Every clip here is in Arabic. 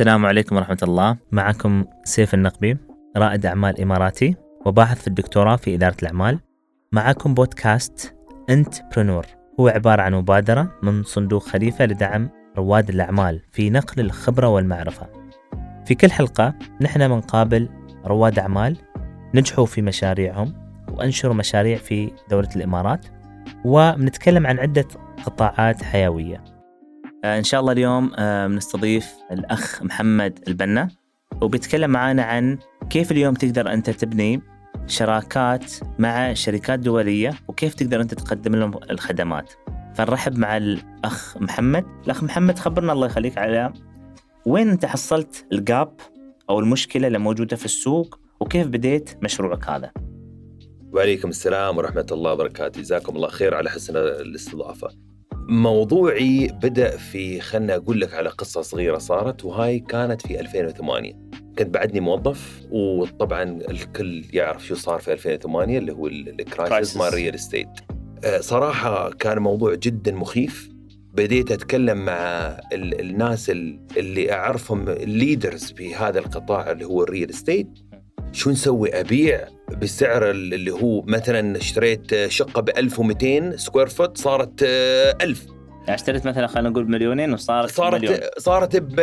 السلام عليكم ورحمة الله. معكم سيف النقبي رائد أعمال إماراتي وباحث في الدكتوراه في إدارة الأعمال. معكم بودكاست أنت برنور هو عبارة عن مبادرة من صندوق خليفة لدعم رواد الأعمال في نقل الخبرة والمعرفة. في كل حلقة نحن بنقابل رواد أعمال نجحوا في مشاريعهم وأنشروا مشاريع في دولة الإمارات وبنتكلم عن عدة قطاعات حيوية. آه، إن شاء الله اليوم آه، بنستضيف الأخ محمد البنا وبيتكلم معنا عن كيف اليوم تقدر أنت تبني شراكات مع شركات دولية وكيف تقدر أنت تقدم لهم الخدمات. فنرحب مع الأخ محمد. الأخ محمد خبرنا الله يخليك على وين أنت حصلت الجاب أو المشكلة اللي موجودة في السوق وكيف بديت مشروعك هذا؟ وعليكم السلام ورحمة الله وبركاته. جزاكم الله خير على حسن الاستضافة. موضوعي بدأ في خلنا أقول لك على قصة صغيرة صارت وهاي كانت في 2008 كنت بعدني موظف وطبعا الكل يعرف شو صار في 2008 اللي هو ال crisis مال real estate صراحة كان موضوع جدا مخيف. بديت أتكلم مع الناس اللي أعرفهم ال leaders في هذا القطاع اللي هو ال real estate شو نسوي؟ أبيع بالسعر اللي هو مثلا اشتريت شقة ب 1200 سكوير فوت صارت 1000 يعني اشتريت مثلا خلينا نقول مليونين وصارت صارت مليون. صارت ب...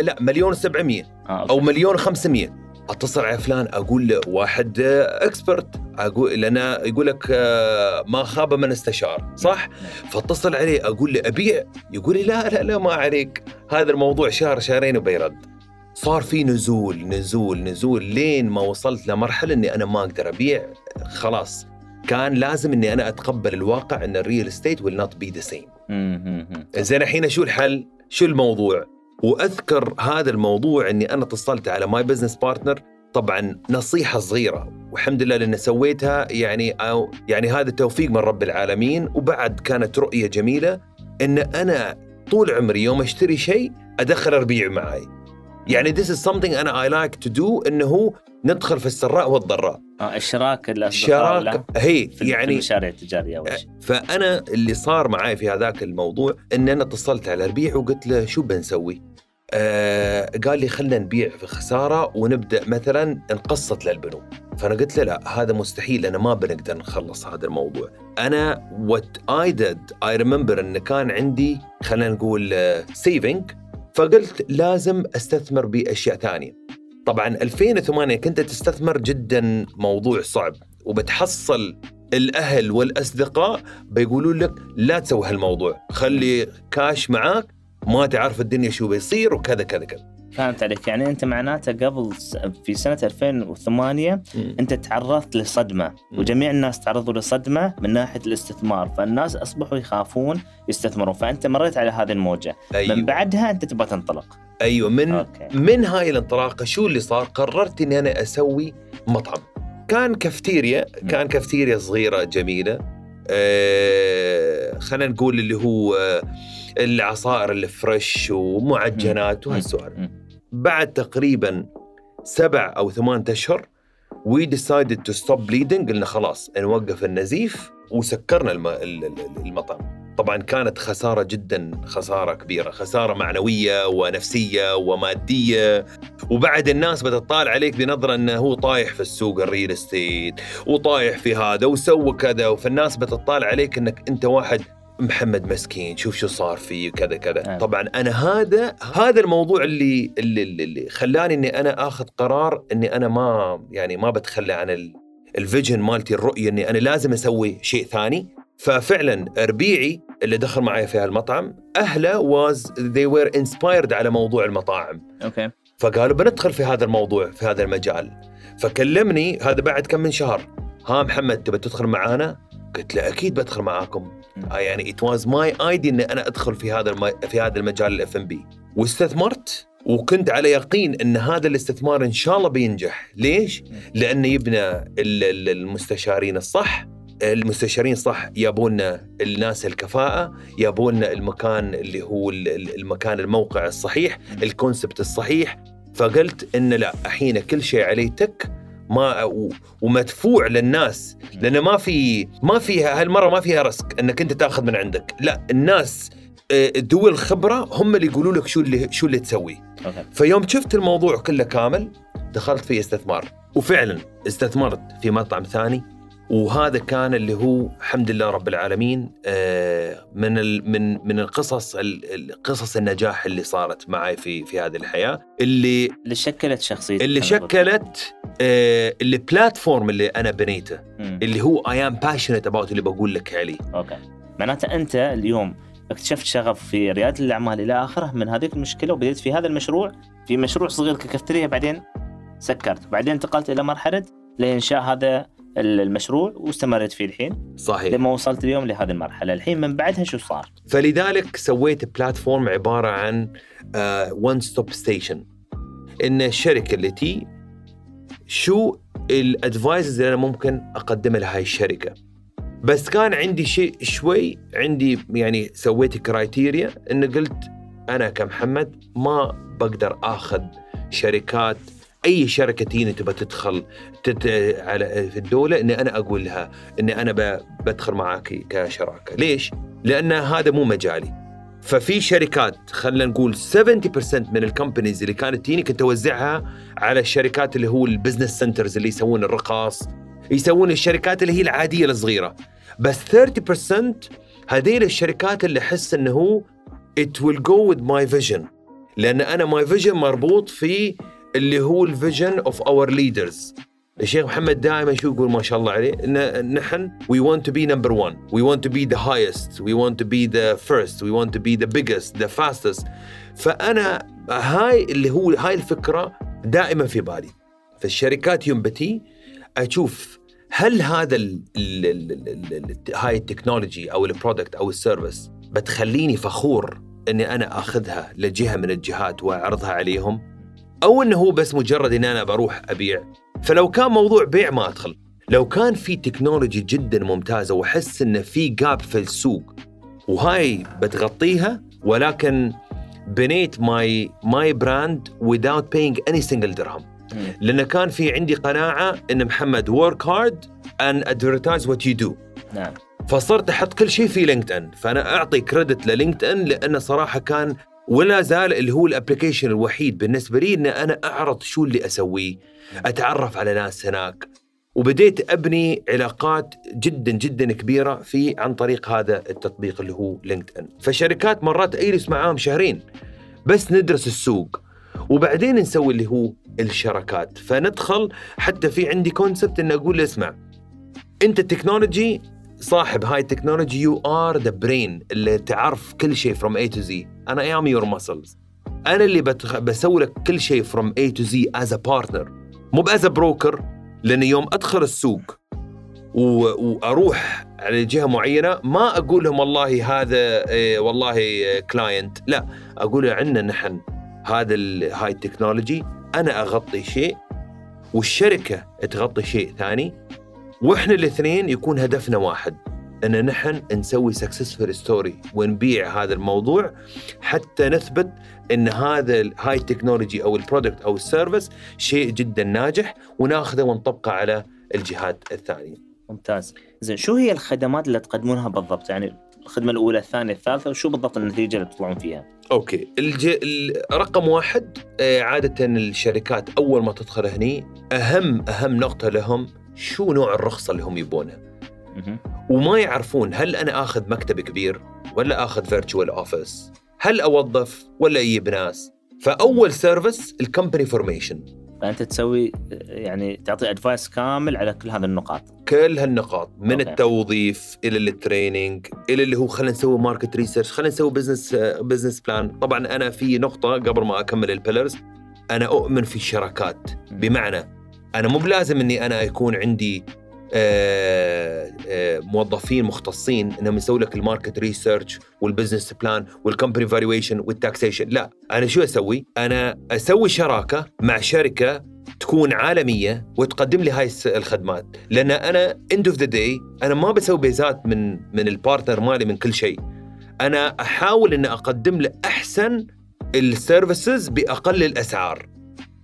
لا مليون 700 آه، أو مليون 500 أتصل على فلان أقول له واحد expert أقول لنا يقول لك آه، ما خاب من استشار صح؟ فأتصل عليه أقول له أبيع؟ يقول لي لا لا لا ما عليك. هذا الموضوع شهر شهرين وبيرد. صار في نزول نزول نزول لين ما وصلت لمرحلة إني أنا ما أقدر أبيع. خلاص كان لازم إني أنا أتقبل الواقع إن ال real estate will not be the same زين الحين شو الحل؟ شو الموضوع؟ وأذكر هذا الموضوع إني أنا اتصلت على my business partner طبعا نصيحة صغيرة والحمد لله لأن سويتها يعني أو يعني هذا توفيق من رب العالمين. وبعد كانت رؤية جميلة إن أنا طول عمري يوم أشتري شيء أدخل ربيع معي يعني this is something أنا I like to do إنه ندخل في السراء والضراء. آه اشراك الشراكة هي في يعني المشاريع التجارية أول شيء. فأنا اللي صار معي في هذاك الموضوع إن أنا اتصلت على ربيع وقلت له شو بنسوي؟ آه قال لي خلينا نبيع في خسارة ونبدأ مثلا نقسط للبنوك. فأنا قلت له لا هذا مستحيل أنا ما بنقدر نخلص هذا الموضوع. أنا what I did I remember انه كان عندي خلينا نقول saving uh, فقلت لازم أستثمر بأشياء ثانية. طبعا 2008 كنت تستثمر جدا موضوع صعب وبتحصل الأهل والأصدقاء بيقولوا لك لا تسوي هالموضوع خلي كاش معاك ما تعرف الدنيا شو بيصير وكذا كذا كذا. فهمت عليك. يعني أنت معناته قبل في سنة 2008 م. أنت تعرضت لصدمة. وجميع الناس تعرضوا لصدمة من ناحية الاستثمار فالناس أصبحوا يخافون يستثمرون. فأنت مريت على هذه الموجة. أيوه. من بعدها أنت تبغى تنطلق. أيوه. من okay. من هاي الانطلاقة شو اللي صار؟ قررت إني أنا أسوي مطعم. كان كافتيريا كان كافتيريا صغيرة جميلة. آه خلينا نقول اللي هو آه العصائر ال fresh ومعجنات وهالسوالف. بعد تقريبا سبع أو ثمان أشهر we decided to stop bleeding قلنا خلاص نوقف النزيف وسكرنا الم... المطعم. طبعا كانت خسارة جدا خسارة كبيرة خسارة معنوية ونفسية ومادية. وبعد الناس بتطالع عليك بنظرة إنه هو طايح في السوق الريل إستيت وطايح في هذا وسوى كذا فالناس بتطالع عليك إنك أنت واحد محمد مسكين شوف شو صار فيه وكذا كذا. آه. طبعا أنا هذا هذا الموضوع اللي اللي, اللي خلاني إني أنا آخذ قرار إني أنا ما يعني ما بتخلى عن ال vision مالتي الرؤية إني أنا لازم أسوي شيء ثاني. ففعلا ربيعي اللي دخل معي في هالمطعم أهله was they were inspired على موضوع المطاعم. okay. فقالوا بندخل في هذا الموضوع في هذا المجال. فكلمني هذا بعد كم من شهر. ها محمد تبى تدخل معانا؟ قلت له أكيد بدخل معاكم. يعني it was my idea إني أنا أدخل في هذا الم... في هذا المجال الاف ام بي واستثمرت وكنت على يقين إن هذا الاستثمار إن شاء الله بينجح. ليش؟ لأنه يبنى المستشارين الصح. المستشارين صح يبون الناس الكفاءة يبون المكان اللي هو المكان الموقع الصحيح الكونسبت الصحيح. فقلت إن لا الحين كل شيء عليه تك. ما ومدفوع للناس. لأنه ما في ما فيها هالمرة ما فيها رسك إنك أنت تأخذ من عندك. لا الناس آه، ذوي الخبرة هم اللي يقولوا لك شو اللي شو اللي okay. فيوم شفت الموضوع كله كامل دخلت في استثمار. وفعلا استثمرت في مطعم ثاني. وهذا كان اللي هو الحمد لله رب العالمين آه، من من من القصص ال- ال- قصص النجاح اللي صارت معي في في هذه الحياة اللي اللي شكلت شخصيتك اللي. شكلت آه، اللي platform اللي أنا بنيته. اللي هو I am passionate about اللي بقول لك عليه okay معناته أنت اليوم اكتشفت شغف في ريادة الأعمال إلى آخره من هذيك المشكلة وبديت في هذا المشروع في مشروع صغير ككافتيريا بعدين سكرت بعدين انتقلت إلى مرحلة لإنشاء هذا المشروع واستمريت فيه الحين صحيح. لما وصلت اليوم لهذه المرحلة. الحين من بعدها شو صار؟ فلذلك سويت platform عبارة عن one stop station إن الشركة التي شو ال advices اللي أنا ممكن اقدمها لهاي الشركة. بس كان عندي شيء شوي عندي يعني سويت criteria إن قلت أنا كمحمد ما بقدر آخذ شركات أي شركة تيجي تبى تدخل تت... على في الدولة إني أنا أقول لها إني أنا ب... بدخل معاك كشراكة، ليش؟ لأن هذا مو مجالي. ففي شركات خلينا نقول 70% من ال companies اللي كانت تجيني كنت أوزعها على الشركات اللي هو ال business centers اللي يسوون الرخص يسوون الشركات اللي هي العادية الصغيرة بس 30% هذيل الشركات اللي أحس إنه هو it will go with my vision لأن أنا my vision مربوط في اللي هو ال vision of our leaders الشيخ محمد دائما شو يقول ما شاء الله عليه؟ ان نحن we want to be number one. We want to be the highest. We want to be the first. We want to be the biggest the fastest. فأنا هاي اللي هو هاي الفكرة دائما في بالي. فالشركات يوم بتي أشوف هل هذا هاي ال technology أو ال product أو ال service بتخليني فخور إني أنا أخذها لجهة من الجهات وأعرضها عليهم؟ أو إنه هو بس مجرد إن أنا بروح أبيع. فلو كان موضوع بيع ما أدخل. لو كان في technology جدا ممتازة وأحس انه في gap في السوق وهاي بتغطيها ولكن بنيت my my brand without paying any single درهم. لأن كان في عندي قناعة إن محمد work hard and advertise what you do. نعم. فصرت أحط كل شيء في LinkedIn فأنا أعطي credit لل LinkedIn لأنه صراحة كان ولا زال اللي هو ال application الوحيد بالنسبة لي إن أنا أعرض شو اللي أسويه أتعرف على ناس هناك. وبديت أبني علاقات جدا جدا كبيرة في عن طريق هذا التطبيق اللي هو LinkedIn فشركات مرات أجلس معاهم شهرين بس ندرس السوق. وبعدين نسوي اللي هو الشراكات. فندخل حتى في عندي concept ان أقول له اسمع أنت ال technology صاحب هاي ال technology you are the brain اللي تعرف كل شيء from A to Z أنا I am your muscles أنا اللي بتخ... بسوي لك كل شيء from A to Z as a partner مو ب as broker لأن يوم أدخل السوق و... وأروح على جهة معينة ما أقول لهم والله هذا إيه والله client لا أقول عندنا نحن هذا ال... هاي ال technology أنا أغطي شيء والشركة تغطي شيء ثاني وإحنا الاثنين يكون هدفنا واحد. أن نحن نسوي successful story ونبيع هذا الموضوع حتى نثبت أن هذا ال- هاي ال technology أو ال product أو ال service شيء جدا ناجح وناخذه ونطبقه على الجهات الثانية. ممتاز زين شو هي الخدمات اللي تقدمونها بالضبط يعني الخدمة الأولى الثانية الثالثة وشو بالضبط النتيجة اللي تطلعون فيها okay الج... ال- رقم واحد آه، عادة الشركات أول ما تدخل هني أهم أهم نقطة لهم شو نوع الرخصة اللي هم يبونها. وما يعرفون هل أنا آخذ مكتب كبير ولا آخذ virtual office هل أوظف ولا أجيب ناس؟ فأول service ال company formation فأنت تسوي يعني تعطي advice كامل على كل هذه النقاط. كل هالنقاط من okay. التوظيف إلى ال training إلى اللي هو خلينا نسوي market research خلينا نسوي business business plan طبعا أنا في نقطة قبل ما أكمل ال pillars أنا أؤمن في الشراكات. بمعنى أنا مو بلازم إني أنا يكون عندي موظفين مختصين إنهم يسووا لك الماركت ريسيرش والبزنس بلان والكمباني فالويشن والتاكسيشن لا أنا شو أسوي؟ أنا أسوي شراكة مع شركة تكون عالمية وتقدم لي هاي الخدمات. لأن أنا end of the day أنا ما بسوي بيزات من من ال partner مالي من كل شيء. أنا أحاول ان أقدم له أحسن ال services بأقل الأسعار.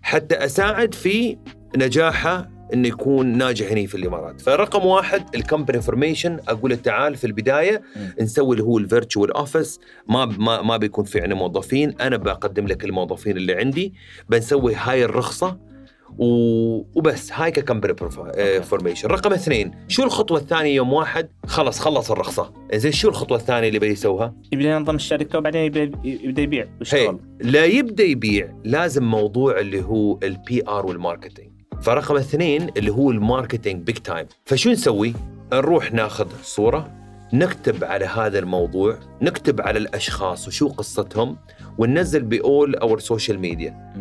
حتى أساعد في نجاحه إنه يكون ناجح هنا في الإمارات. فرقم واحد الكمباني فورميشن أقول تعال في البداية مم. نسوي اللي هو ال virtual office ما ما ما بيكون في عندنا موظفين. أنا بقدم لك الموظفين اللي عندي. بنسوي هاي الرخصة. و- وبس. هاي okay. formation رقم اثنين شو الخطوة الثانية يوم واحد؟ خلص خلص الرخصة. زين شو الخطوة الثانية اللي بدي يسويها يبدأ ينظم الشركة وبعدين يبدا يبيع. ويشتغل لا يبدأ يبيع لازم موضوع اللي هو ال PR وال marketing. فرقم اثنين اللي هو ال marketing big time فشو نسوي؟ نروح ناخذ صورة نكتب على هذا الموضوع نكتب على الأشخاص وشو قصتهم وننزل ب all our social media.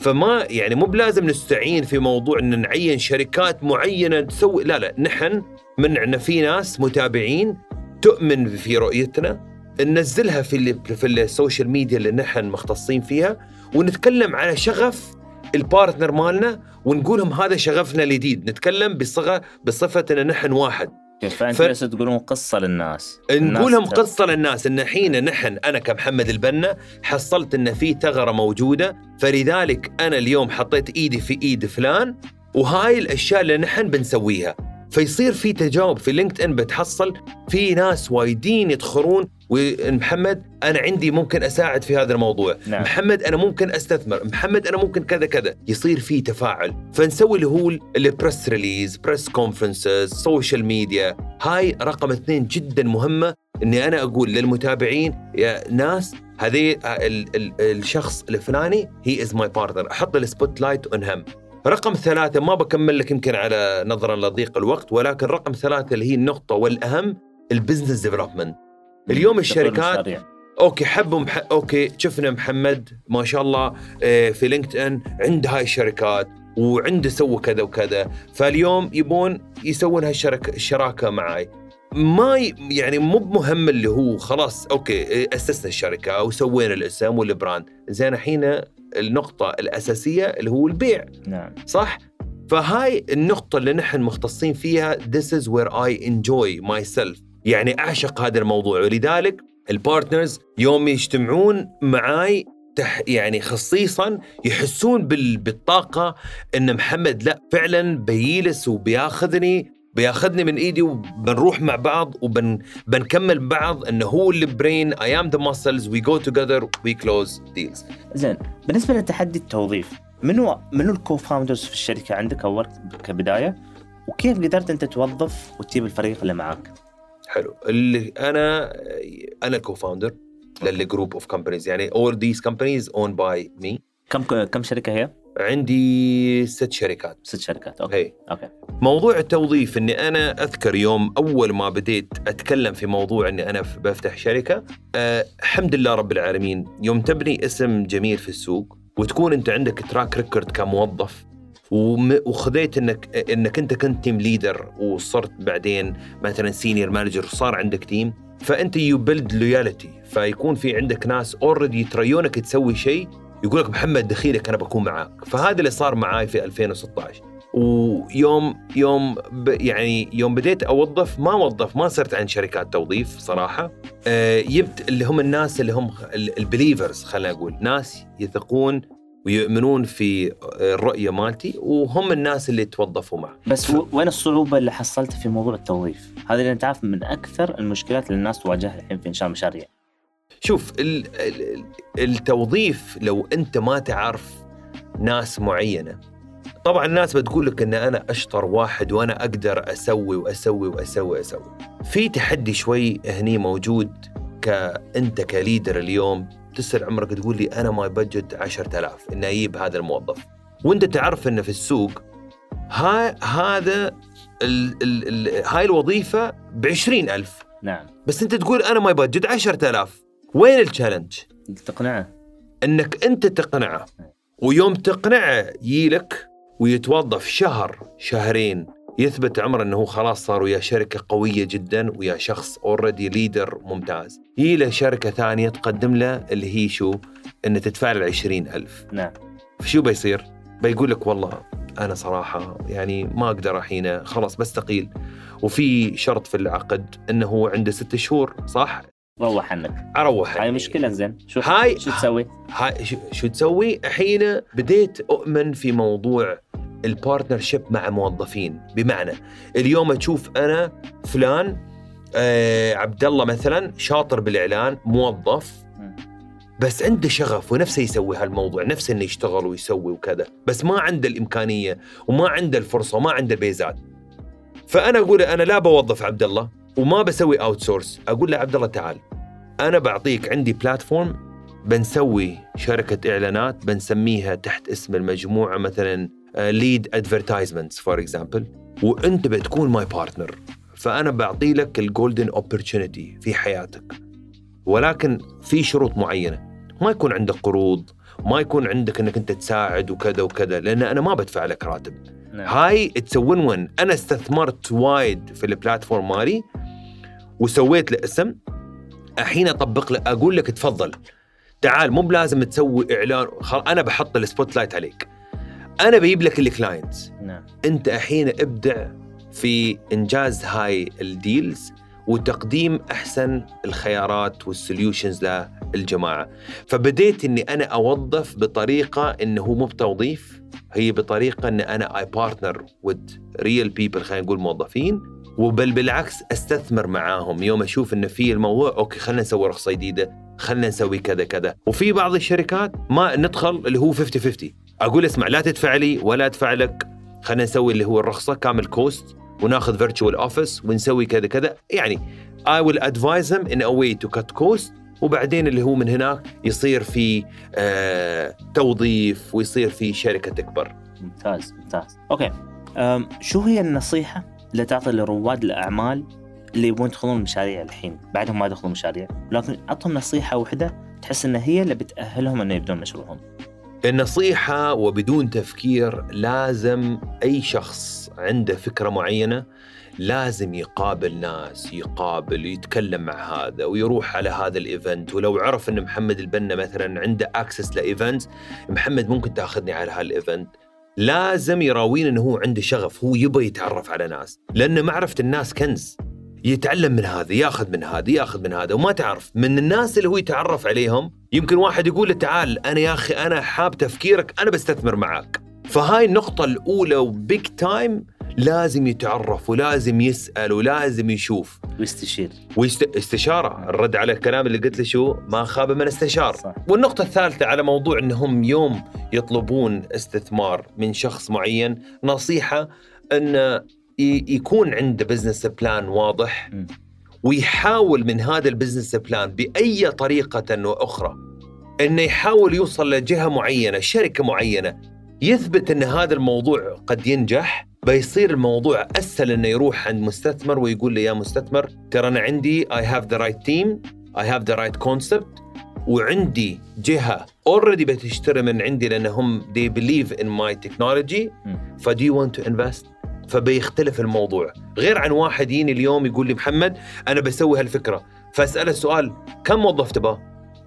فما يعني مو بلازم نستعين في موضوع إن نعين شركات معينة تسوي لا لا نحن من عندنا في ناس متابعين تؤمن في رؤيتنا ننزلها في ال في ال social media اللي نحن مختصين فيها ونتكلم على شغف ال partner مالنا ونقولهم هذا شغفنا الجديد نتكلم بصيغه بصفة إن نحن واحد. فانت ف- تقولون قصة للناس. نقولهم قصة للناس إن حين نحن أنا كمحمد البنا حصلت إن في ثغرة موجودة فلذلك أنا اليوم حطيت إيدي في إيد فلان وهاي الأشياء اللي نحن بنسويها. فيصير في تجاوب في LinkedIn بتحصل. في ناس وايدين يدخلون ومحمد أنا عندي ممكن أساعد في هذا الموضوع. نعم. محمد أنا ممكن أستثمر. محمد أنا ممكن كذا كذا. يصير في تفاعل. فنسوي اللي هو ال press release press conferences social media هاي رقم اثنين جدا مهمة إني أنا أقول للمتابعين يا ناس هذه ال- ال- الشخص الفلاني he is my partner أحط ال spotlight on him رقم ثلاثة ما بكمل لك يمكن على نظرا لضيق الوقت ولكن رقم ثلاثة اللي هي النقطة والأهم ال business development. اليوم الشركات. okay حبوا مح... okay شفنا محمد ما شاء الله آه، في LinkedIn عنده هاي الشركات وعنده سوى كذا وكذا. فاليوم يبون يسوون هالشركه الشراكة معي ما ي... يعني مو بمهم اللي هو خلاص okay أسسنا الشركة أو سوينا الاسم وال brand. زين الحين النقطة الأساسية اللي هو البيع نعم. صح؟ فهاي النقطة اللي نحن مختصين فيها This is where I enjoy myself. يعني أعشق هذا الموضوع. ولذلك ال partners يوم يجتمعون معاي تح يعني خصيصا يحسون بال... بالطاقة إن محمد لا فعلا بيجلس وبياخذني بياخذني من إيدي وبنروح مع بعض وبنكمل بعض انه هو ال brain I am the muscles we go together we close deals زين بالنسبة لتحدي التوظيف منو منو ال co-founders في الشركة عندك أول كبداية وكيف قدرت أنت توظف وتجيب الفريق اللي معاك؟ حلو اللي أنا أنا co-founder لل group of companies يعني all these companies owned by me كم كم شركة هي؟ عندي ست شركات. ست شركات okay هي. okay. موضوع التوظيف إني أنا أذكر يوم أول ما بديت أتكلم في موضوع إني أنا بفتح شركة أه الحمد لله رب العالمين يوم تبني اسم جميل في السوق وتكون أنت عندك track record كموظف وخذيت انك إنك أنت كنت team leader وصرت بعدين مثلا senior manager وصار عندك team فأنت you build loyalty فيكون في عندك ناس already يتريونك تسوي شيء يقول لك محمد دخيلك أنا بكون معاك. فهذا اللي صار معاي في 2016 ويوم يوم ب يعني يوم بديت أوظف ما وظف ما صرت عن شركات توظيف صراحة. آه جبت اللي هم الناس اللي هم ال believers خلينا نقول ناس يثقون ويؤمنون في الرؤية مالتي وهم الناس اللي توظفوا معي. بس و- وين الصعوبة اللي حصلتها في موضوع التوظيف؟ هذا اللي انت عارف من أكثر المشكلات اللي الناس تواجهها الحين في إنشاء مشاريع. شوف ال ال التوظيف لو أنت ما تعرف ناس معينة طبعا الناس بتقول لك إن أنا أشطر واحد وأنا أقدر أسوي وأسوي وأسوي وأسوي. في تحدي شوي هني موجود كانت ك leader اليوم تسأل عمرك تقول لي أنا my budget 10000 اني أجيب هذا الموظف. وأنت تعرف إنه في السوق ها هذا ال ال ال هاي الوظيفة ب 20000 نعم. بس أنت تقول أنا my budget 10000 وين ال challenge؟ تقنعه إنك أنت تقنعه ويوم تقنعه يجيلك ويتوظف شهر شهرين يثبت عمره إنه هو خلاص صار ويا شركة قوية جدا ويا شخص already leader ممتاز يجي له شركة ثانية تقدم له اللي هي شو؟ ان تدفع له 20000 نعم شو بيصير؟ بيقول لك والله أنا صراحة يعني ما أقدر الحين خلاص بستقيل وفي شرط في العقد إنه هو عنده ست شهور صح؟ روح عنك أروح هاي مشكلة زين. شو هاي- شو تسوي؟ هاي شو, شو تسوي؟ الحين بديت أؤمن في موضوع ال partnership مع موظفين. بمعنى اليوم أشوف أنا فلان آه عبد الله مثلا شاطر بالإعلان موظف بس عنده شغف ونفسه يسوي هالموضوع نفسه إنه يشتغل ويسوي وكذا بس ما عنده الإمكانية وما عنده الفرصة وما عنده البيزات. فأنا أقول أنا لا بوظف عبد الله وما بسوي outsource أقول له عبد الله تعال. أنا بعطيك عندي platform بنسوي شركة إعلانات بنسميها تحت اسم المجموعة مثلا ليد advertisements for example وأنت بتكون my partner فأنا بعطي لك ال golden opportunity في حياتك. ولكن في شروط معينة. ما يكون عندك قروض ما يكون عندك إنك أنت تساعد وكذا وكذا لأن أنا ما بدفع لك راتب. نعم. هاي it's وين وين أنا استثمرت وايد في ال platform مالي. وسويت له اسم الحين أطبق له أقول لك تفضل. تعال مو بلازم تسوي إعلان خل... أنا بحط ال spotlight عليك. أنا بجيب لك ال clients. نعم. أنت الحين ابدع في إنجاز هاي ال deals وتقديم أحسن الخيارات وال solutions للجماعة. فبديت إني أنا أوظف بطريقة انه هو مو بتوظيف هي بطريقة إن أنا I partner with real people خلينا نقول موظفين. وبل بالعكس أستثمر معاهم. يوم أشوف انه في الموضوع okay خلينا نسوي رخصة جديدة خلينا نسوي كذا كذا. وفي بعض الشركات ما ندخل اللي هو 50 50 أقول اسمع لا تدفع لي ولا أدفع لك. خلينا نسوي اللي هو الرخصة كامل cost وناخذ virtual office ونسوي كذا كذا. يعني I will advise them in a way to cost وبعدين اللي هو من هناك يصير في آه توظيف ويصير في شركة تكبر. ممتاز ممتاز. okay. شو هي النصيحة؟ اللي تعطي لرواد الأعمال اللي يبون يدخلون مشاريع الحين بعدهم ما دخلوا مشاريع. لكن عطهم نصيحة واحدة تحس انها هي اللي بتأهلهم إنه يبدون مشروعهم. النصيحة وبدون تفكير لازم أي شخص عنده فكرة معينة لازم يقابل ناس يقابل يتكلم مع هذا ويروح على هذا ال event. ولو عرف إن محمد البنا مثلا عنده access ل event محمد ممكن تأخذني على هال event. لازم يراوينا إنه هو عنده شغف هو يبغى يتعرف على ناس. لأن معرفة الناس كنز. يتعلم من هذا ياخذ من هذا ياخذ من هذا وما تعرف. من الناس اللي هو يتعرف عليهم يمكن واحد يقول له تعال أنا يا أخي أنا حاب تفكيرك أنا بستثمر معك فهاي النقطة الأولى و big time لازم يتعرف ولازم يسأل ولازم يشوف. ويستشير. واستشارة الرد على الكلام اللي قلت له شو؟ ما خاب من استشار. صح. والنقطة الثالثة على موضوع إنهم يوم يطلبون استثمار من شخص معين نصيحة إن ي- يكون عنده business plan واضح مم. ويحاول من هذا ال business plan بأي طريقة وأخرى إنه يحاول يوصل لجهة معينة شركة معينة يثبت إن هذا الموضوع قد ينجح بيصير الموضوع أسهل إنه يروح عند مستثمر ويقول له يا مستثمر ترى أنا عندي I have the right team I have the right concept وعندي جهة already بتشتري من عندي لانهم they believe in my technology مم. ف do you want to invest فبيختلف الموضوع غير عن واحد يجيني اليوم يقول لي محمد أنا بسوي هالفكرة فأسأله السؤال كم موظف تبغى؟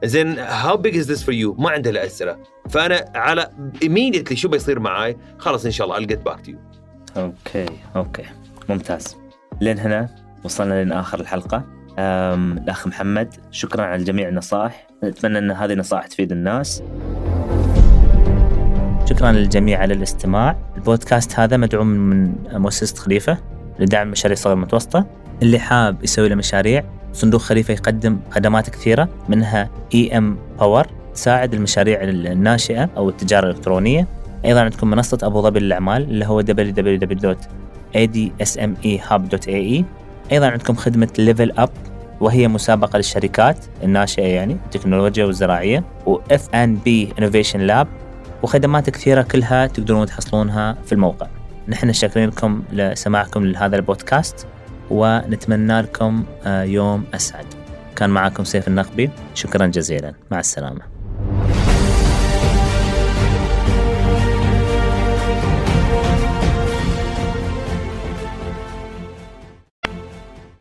زين how big is this for you؟ ما عنده الاسئله فأنا على immediately شو بيصير معاي؟ خلاص إن شاء الله I'll get back to you أوكي أوكي. ممتاز. لين هنا وصلنا لاخر الحلقة. أم الأخ محمد شكرا على جميع النصائح. نتمنى أن هذه النصائح تفيد الناس. شكرا للجميع على الاستماع. البودكاست هذا مدعوم من مؤسسة خليفة لدعم المشاريع الصغيرة المتوسطة اللي حاب يسوي له مشاريع صندوق خليفة يقدم خدمات كثيرة منها I empower تساعد المشاريع الناشئة أو التجارة الإلكترونية. أيضا عندكم منصة أبو ظبي للأعمال اللي هو www.adsmehub.ae أيضا عندكم خدمة Level Up وهي مسابقة للشركات الناشئة يعني التكنولوجيا والزراعية و F&B Innovation Lab وخدمات كثيرة كلها تقدرون تحصلونها في الموقع. نحن شاكرين لكم لسماعكم لهذا البودكاست ونتمنى لكم آه، يوم أسعد. كان معكم سيف النقبي. شكرا جزيلا. مع السلامة.